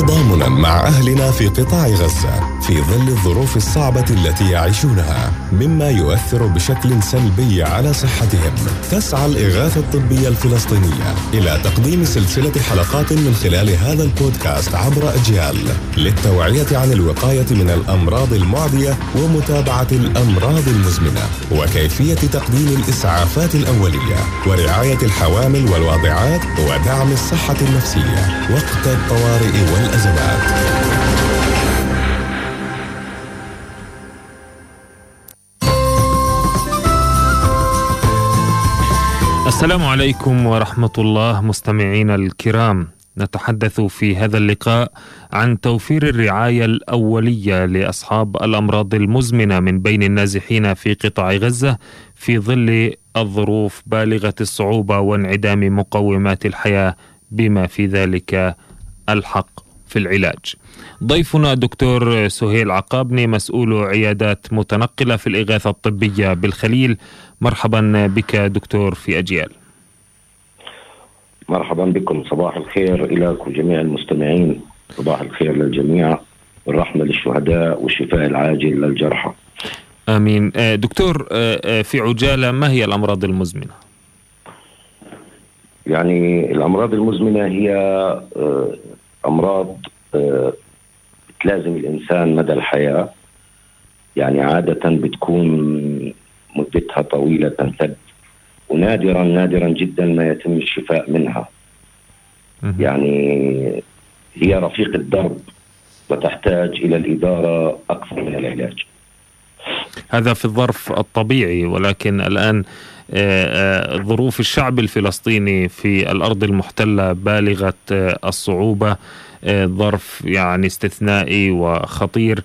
تضامنا مع أهلنا في قطاع غزة في ظل الظروف الصعبة التي يعيشونها مما يؤثر بشكل سلبي على صحتهم. تسعى الإغاثة الطبية الفلسطينية إلى تقديم سلسلة حلقات من خلال هذا البودكاست عبر أجيال للتوعية عن الوقاية من الأمراض المعدية ومتابعة الأمراض المزمنة وكيفية تقديم الإسعافات الأولية ورعاية الحوامل والواضعات ودعم الصحة النفسية. وقت الطوارئ والازمات السلام عليكم ورحمة الله مستمعينا الكرام. نتحدث في هذا اللقاء عن توفير الرعاية الأولية لأصحاب الأمراض المزمنة من بين النازحين في قطاع غزة في ظل الظروف بالغة الصعوبة وانعدام مقومات الحياة بما في ذلك الحق. في العلاج. ضيفنا الدكتور سهيل عقابني مسؤول عيادات متنقلة في الإغاثة الطبية بالخليل. مرحبا بك دكتور في أجيال. مرحبا بكم. صباح الخير إليكم جميع المستمعين. صباح الخير للجميع. والرحمة للشهداء والشفاء العاجل للجرحى. آمين. آه، دكتور آه، آه، في عجالة ما هي الأمراض المزمنة؟ يعني الأمراض المزمنة هي أمراض تلازم الإنسان مدى الحياة. يعني عادة بتكون مدتها طويلة ثد ونادرا نادرا جدا ما يتم الشفاء منها. يعني هي رفيق الدرب وتحتاج إلى الإدارة أكثر من العلاج. هذا في الظرف الطبيعي ولكن الآن آه، آه، ظروف الشعب الفلسطيني في الأرض المحتلة بالغة آه، الصعوبة ظرف يعني استثنائي وخطير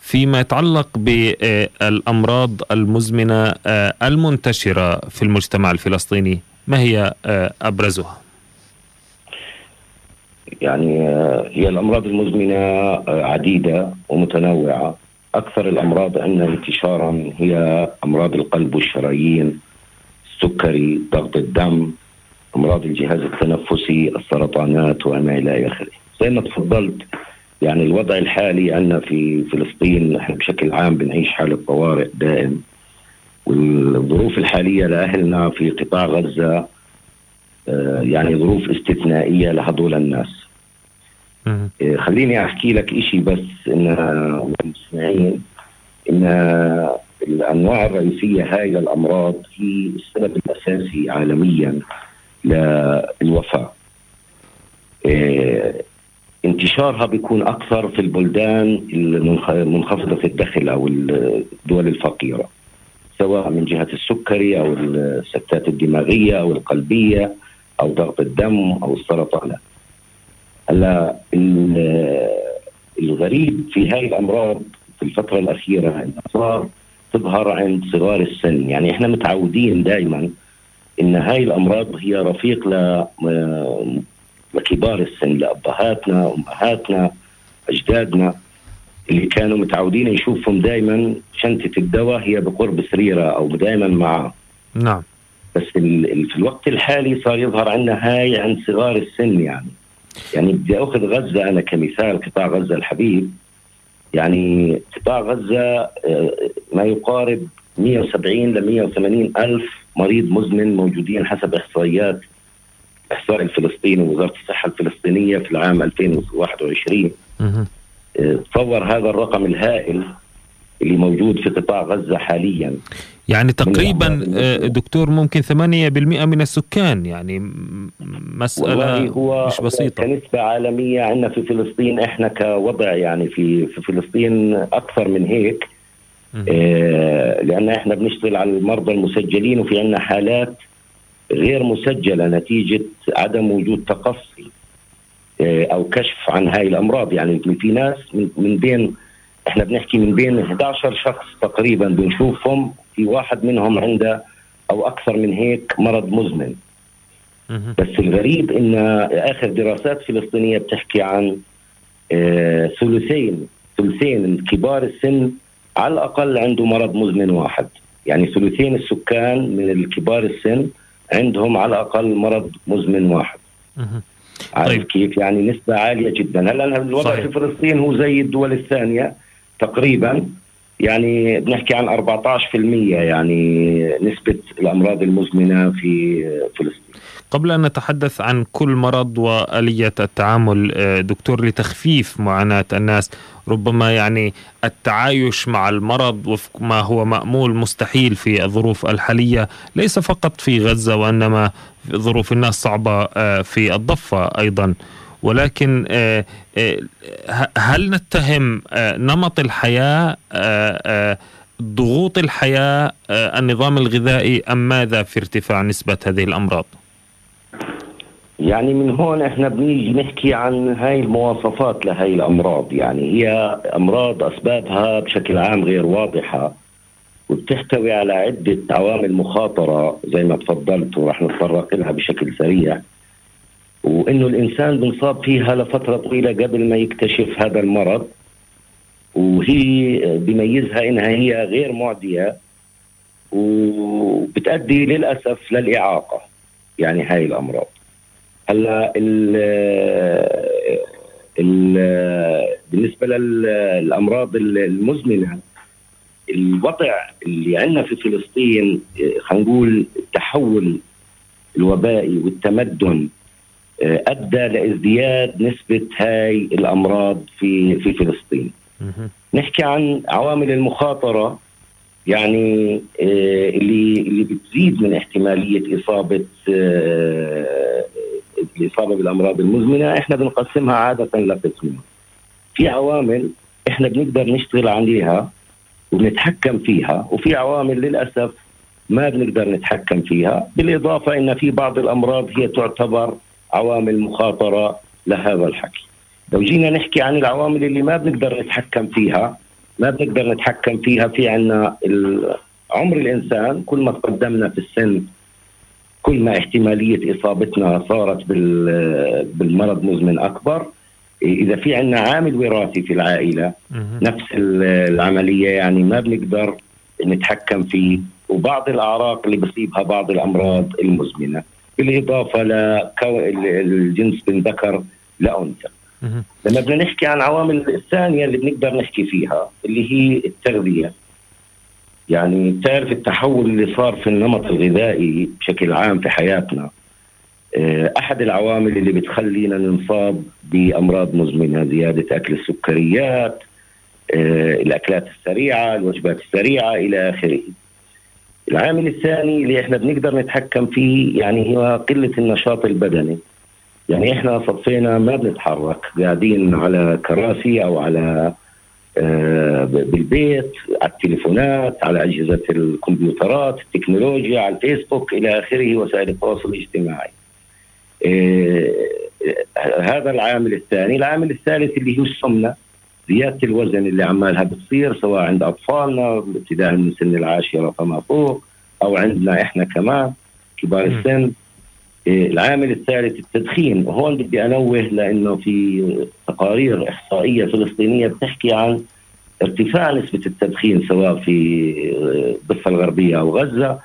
فيما يتعلق بالامراض المزمنة المنتشرة في المجتمع الفلسطيني ما هي أبرزها؟ يعني هي الأمراض المزمنة عديدة ومتنوعة أكثر الأمراض عندنا انتشارا هي أمراض القلب والشرايين السكري ضغط الدم أمراض الجهاز التنفسي السرطانات وما إلى آخره. زي ما تفضلت يعني الوضع الحالي عندنا في فلسطين نحن بشكل عام بنعيش حالة طوارئ دائم والظروف الحالية لأهلنا في قطاع غزة آه، يعني ظروف استثنائية لهدول الناس. خليني أحكي لك إشي بس إن المستمعين إن الأنواع الرئيسية هاي الأمراض هي السبب الأساسي عالميا للوفاة آه، انتشارها بيكون أكثر في البلدان المنخفضة الدخل أو الدول الفقيرة سواء من جهة السكري أو السكتات الدماغية أو القلبية أو ضغط الدم أو السرطانات. هلا الغريب في هاي الأمراض في الفترة الأخيرة انها صار تظهر عند صغار السن، يعني إحنا متعودين دائما إن هاي الأمراض هي رفيق لكبار السن لأبهاتنا أمهاتنا أجدادنا. اللي كانوا متعودين نشوفهم دائما شنطة الدواء هي بقرب سريرة أو دائما معه. نعم. بس في الوقت الحالي صار يظهر عندنا هاي عند صغار السن يعني. يعني بدي أخذ غزة أنا كمثال قطاع غزة الحبيب. يعني قطاع غزة آه، ما يقارب 170 ل 180 ألف مريض مزمن موجودين حسب إحصائيات الاحصاء الفلسطيني ووزارة الصحة الفلسطينية في العام 2021 تصور هذا الرقم الهائل اللي موجود في قطاع غزة حاليا. يعني تقريبا آه، دكتور ممكن 8% من السكان يعني مسألة هو مش بسيطة. كنسبة عالمية عندنا في فلسطين إحنا كوضع يعني في في فلسطين أكثر من هيك. آه لأن إحنا بنشتغل على المرضى المسجلين وفي عندنا حالات غير مسجلة نتيجة عدم وجود تقصي آه، أو كشف عن هاي الأمراض. يعني في ناس من بين إحنا بنحكي من بين 11 شخص تقريبا بنشوفهم في واحد منهم عنده أو أكثر من هيك مرض مزمن. بس الغريب إن آخر دراسات فلسطينية بتحكي عن آه، ثلثين ثلثين كبار السن على الأقل عنده مرض مزمن واحد. يعني ثلثين السكان من الكبار السن عندهم على الأقل مرض مزمن واحد. عارف طيب. كيف يعني نسبة عالية جدا. هلأ الوضع صحيح. في فلسطين هو زي الدول الثانية. تقريبا يعني بنحكي عن 14% يعني نسبة الأمراض المزمنة في فلسطين. قبل أن نتحدث عن كل مرض وآلية التعامل آه، دكتور لتخفيف معاناة الناس ربما يعني التعايش مع المرض وفق ما هو مأمول مستحيل في الظروف الحالية ليس فقط في غزة وإنما ظروف الناس صعبة آه، في الضفة أيضا. ولكن آه، هل نتهم نمط الحياة ضغوط الحياة النظام الغذائي أم ماذا في ارتفاع نسبة هذه الأمراض؟ يعني من هون إحنا بنيجي نحكي عن هاي المواصفات لهاي الأمراض يعني هي أمراض أسبابها بشكل عام غير واضحة وبتحتوي على عدة عوامل مخاطرة زي ما تفضلت ورح نتطرق لها بشكل سريع وإنه الإنسان بنصاب فيها لفتره طويلة قبل ما يكتشف هذا المرض وهي بيميزها إنها هي غير معدية وبتؤدي للأسف للإعاقة. يعني هاي الأمراض. هلا ال ال بالنسبة للامراض المزمنة الوضع اللي عندنا في فلسطين خلينا نقول التحول الوبائي والتمدن أدى لازدياد نسبة هاي الأمراض في في فلسطين. نحكي عن عوامل المخاطرة يعني اللي اللي بتزيد من احتمالية إصابة الاصابه بالأمراض المزمنة إحنا بنقسمها عادة لقسمين. في عوامل إحنا بنقدر نشتغل عليها وبنتحكم فيها وفي عوامل للأسف ما بنقدر نتحكم فيها بالإضافة إن في بعض الأمراض هي تعتبر عوامل مخاطره لهذا الحكي. لو جينا نحكي عن العوامل اللي ما بنقدر نتحكم فيها ما بنقدر نتحكم فيها في عنا عمر الإنسان كل ما تقدمنا في السن كل ما احتمالية إصابتنا صارت بالمرض مزمن أكبر. إذا في عندنا عامل وراثي في العائلة نفس العملية يعني ما بنقدر نتحكم فيه وبعض الأعراق اللي بصيبها بعض الأمراض المزمنة. بالإضافة للجنس من ذكر لانثى لما بدنا نحكي عن العوامل الثانية اللي بنقدر نحكي فيها اللي هي التغذية. يعني بتعرف التحول اللي صار في النمط الغذائي بشكل عام في حياتنا؟ آه، أحد العوامل اللي بتخلينا ننصاب بأمراض مزمنة زيادة أكل السكريات آه، الأكلات السريعة الوجبات السريعة إلى آخره. العامل الثاني اللي إحنا بنقدر نتحكم فيه يعني هو قلة النشاط البدني. يعني إحنا صفينا ما بنتحرك قاعدين على كراسي أو على آه، بالبيت على التليفونات على أجهزة الكمبيوترات التكنولوجيا على الفيسبوك إلى آخره وسائل التواصل الاجتماعي. آه، هذا العامل الثاني. العامل الثالث اللي هو السمنة. زيادة الوزن اللي عمالها بتصير سواء عند أطفالنا ابتداء من سن العاشرة فما فوق أو عندنا إحنا كمان كبار السن. إيه، العامل الثالث التدخين. وهون بدي أنوه لأنه في تقارير إحصائية فلسطينية بتحكي عن ارتفاع نسبة التدخين سواء في الضفة الغربية أو غزة.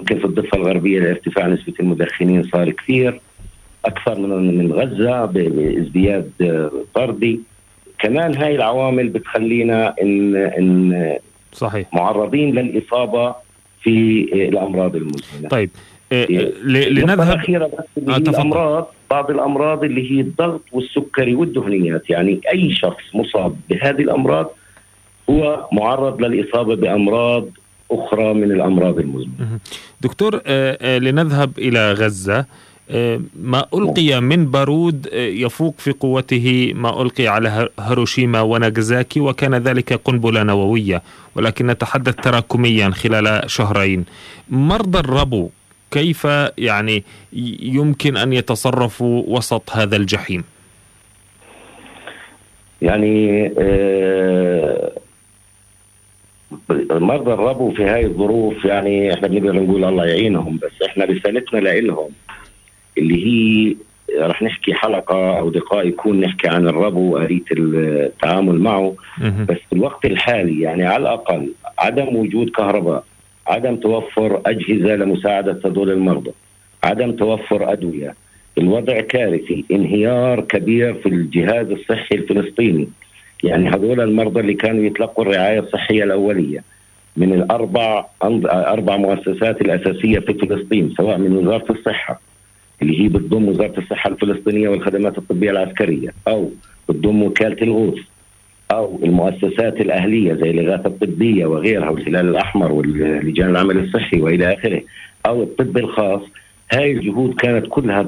يمكن في الضفة الغربية ارتفاع نسبة المدخنين صار كثير أكثر من من غزة بازدياد طردي. كمان هاي العوامل بتخلينا ان إن صحيح. معرضين للإصابة في الأمراض المزمنة. طيب إيه، إيه، لنذهب أخيرا بس آه الأمراض بعض الأمراض اللي هي الضغط والسكري والدهنيات. يعني أي شخص مصاب بهذه الأمراض هو معرض للإصابة بأمراض أخرى من الأمراض المزمنة. دكتور آه، آه، لنذهب إلى غزة. ما ألقي من بارود يفوق في قوته ما ألقي على هيروشيما وناغازاكي وكان ذلك قنبلة نووية. ولكن نتحدث تراكميا خلال شهرين. مرضى الربو كيف يعني يمكن أن يتصرفوا وسط هذا الجحيم؟ يعني آه مرضى الربو في هاي الظروف يعني إحنا بنقدر نقول الله يعينهم بس إحنا رسالتنا لهم اللي هي رح نحكي حلقة أو دقائق يكون نحكي عن الربو وآلية التعامل معه. بس في الوقت الحالي يعني على الأقل عدم وجود كهرباء عدم توفر أجهزة لمساعدة هذول المرضى عدم توفر أدوية الوضع كارثي انهيار كبير في الجهاز الصحي الفلسطيني. يعني هذول المرضى اللي كانوا يتلقوا الرعاية الصحية الأولية من الأربع أربع مؤسسات الأساسية في فلسطين سواء من وزارة الصحة اللي هي بتضم وزارة الصحة الفلسطينية والخدمات الطبية العسكرية أو بتضم وكالة الغوث أو المؤسسات الأهلية زي الإغاثة الطبية وغيرها والهلال الأحمر واللجان العمل الصحي وإلى آخره أو الطب الخاص. هاي الجهود كانت كلها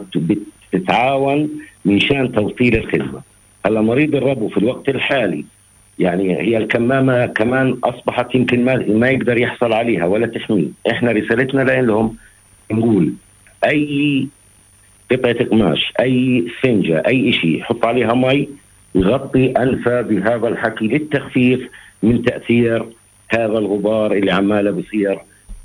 بتتعاون من شأن توصيل الخدمة. هلأ مريض الربو في الوقت الحالي يعني هي الكمامة كمان أصبحت يمكن ما ما يقدر يحصل عليها ولا تحميه، إحنا رسالتنا لهم نقول أي قطعه قماش، أي سنجة، أي شيء حط عليها مي يغطي انفه بهذا الحكي للتخفيف من تأثير هذا الغبار اللي عماله بصير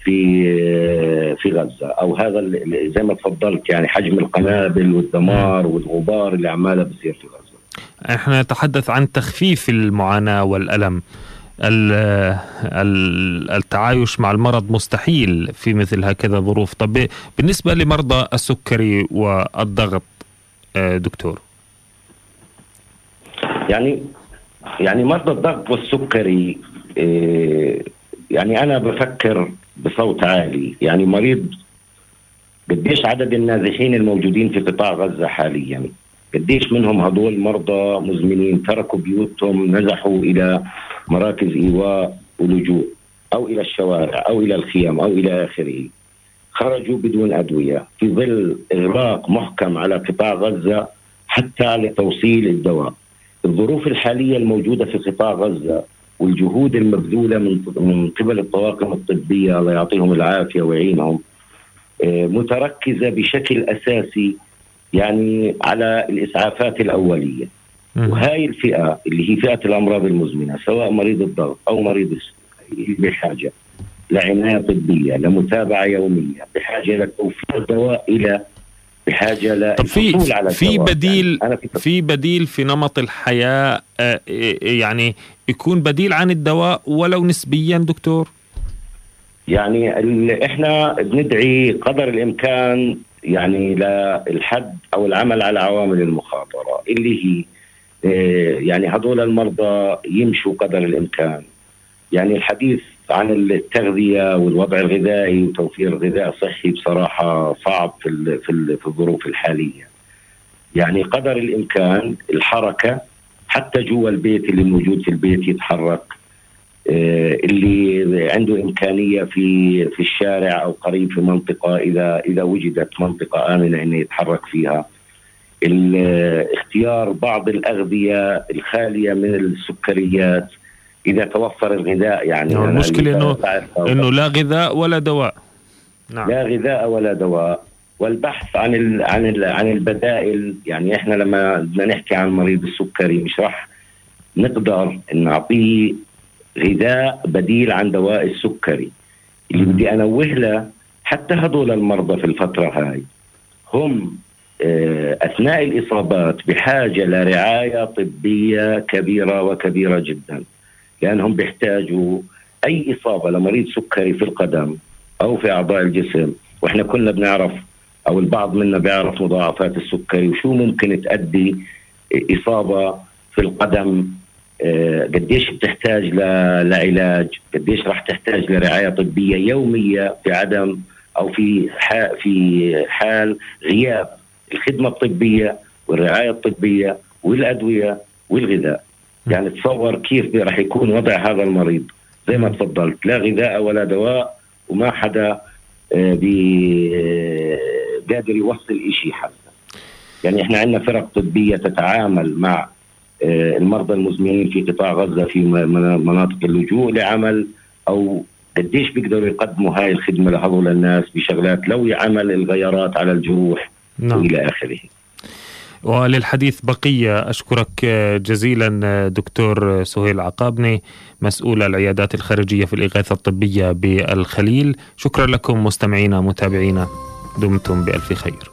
في في غزة أو هذا زي ما تفضلت يعني حجم القنابل والدمار والغبار اللي عماله بصير في غزة. إحنا نتحدث عن تخفيف المعاناة والألم. التعايش مع المرض مستحيل في مثل هكذا ظروف. طب بالنسبة لمرضى السكري والضغط آه، دكتور. يعني يعني مرضى الضغط والسكري آه، يعني أنا بفكر بصوت عالي. يعني مريض قديش عدد النازحين الموجودين في قطاع غزة حاليا؟ قديش منهم هدول مرضى مزمنين تركوا بيوتهم نزحوا إلى مراكز إيواء ولجوء أو إلى الشوارع أو إلى الخيام أو إلى آخره. خرجوا بدون أدوية في ظل إغلاق محكم على قطاع غزة حتى لتوصيل الدواء. الظروف الحالية الموجودة في قطاع غزة والجهود المبذولة من من قبل الطواقم الطبية الله يعطيهم العافية ويعينهم آه، متركزة بشكل أساسي يعني على الإسعافات الأولية. وهاي الفئة اللي هي فئة الأمراض المزمنة سواء مريض الضغط أو مريض السكري بحاجة لعناية طبية لمتابعة يومية بحاجة لتوفير دواء إلى بحاجة ل طب في على في بديل يعني في بديل في نمط الحياة آه، يعني يكون بديل عن الدواء ولو نسبيا دكتور؟ يعني إحنا بندعي قدر الإمكان يعني للحد أو العمل على عوامل المخاطرة اللي هي آه، يعني هذول المرضى يمشوا قدر الإمكان يعني الحديث عن التغذية والوضع الغذائي وتوفير غذاء صحي بصراحة صعب في في الظروف الحالية. يعني قدر الإمكان الحركة حتى جوا البيت اللي موجود في البيت يتحرك اللي عنده إمكانية في في الشارع أو قريب في منطقة إذا إذا وجدت منطقة آمنة إنه يتحرك فيها. اختيار بعض الأغذية الخالية من السكريات إذا توفر الغذاء يعني نعم، المشكلة إنه إنه لا غذاء ولا دواء نعم. لا غذاء ولا دواء والبحث عن ال عن ال عن البدائل يعني إحنا لما بدنا نحكي عن مريض السكري مش راح نقدر نعطيه غذاء بديل عن دواء السكري. اللي بدي أنوه له حتى هذول المرضى في الفترة هاي هم آه، أثناء الإصابات بحاجة لرعاية طبية كبيرة وكبيرة جدا لأنهم بيحتاجوا أي إصابة لمريض سكري في القدم أو في أعضاء الجسم. وإحنا كلنا بنعرف أو البعض منا بيعرف مضاعفات السكري وشو ممكن تؤدي إصابة في القدم قديش بتحتاج لعلاج قديش راح تحتاج لرعاية طبية يومية في عدم أو في في حال غياب الخدمة الطبية والرعاية الطبية والأدوية والغذاء. يعني تصور كيف راح يكون وضع هذا المريض. زي ما تفضلت لا غذاء ولا دواء وما حدا آه، آه، قادر يوصل شيء حتى يعني إحنا عندنا فرق طبية تتعامل مع آه، المرضى المزمنين في قطاع غزة في مناطق اللجوء لعمل أو قديش بيقدروا يقدموا هاي الخدمة لهذول الناس بشغلات لو يعمل الغيارات على الجروح نعم. والى آخره. وللحديث بقية أشكرك جزيلا دكتور سهيل عقابني مسؤول العيادات الخارجية في الإغاثة الطبية بالخليل. شكرا لكم مستمعينا متابعينا. دمتم بألف خير.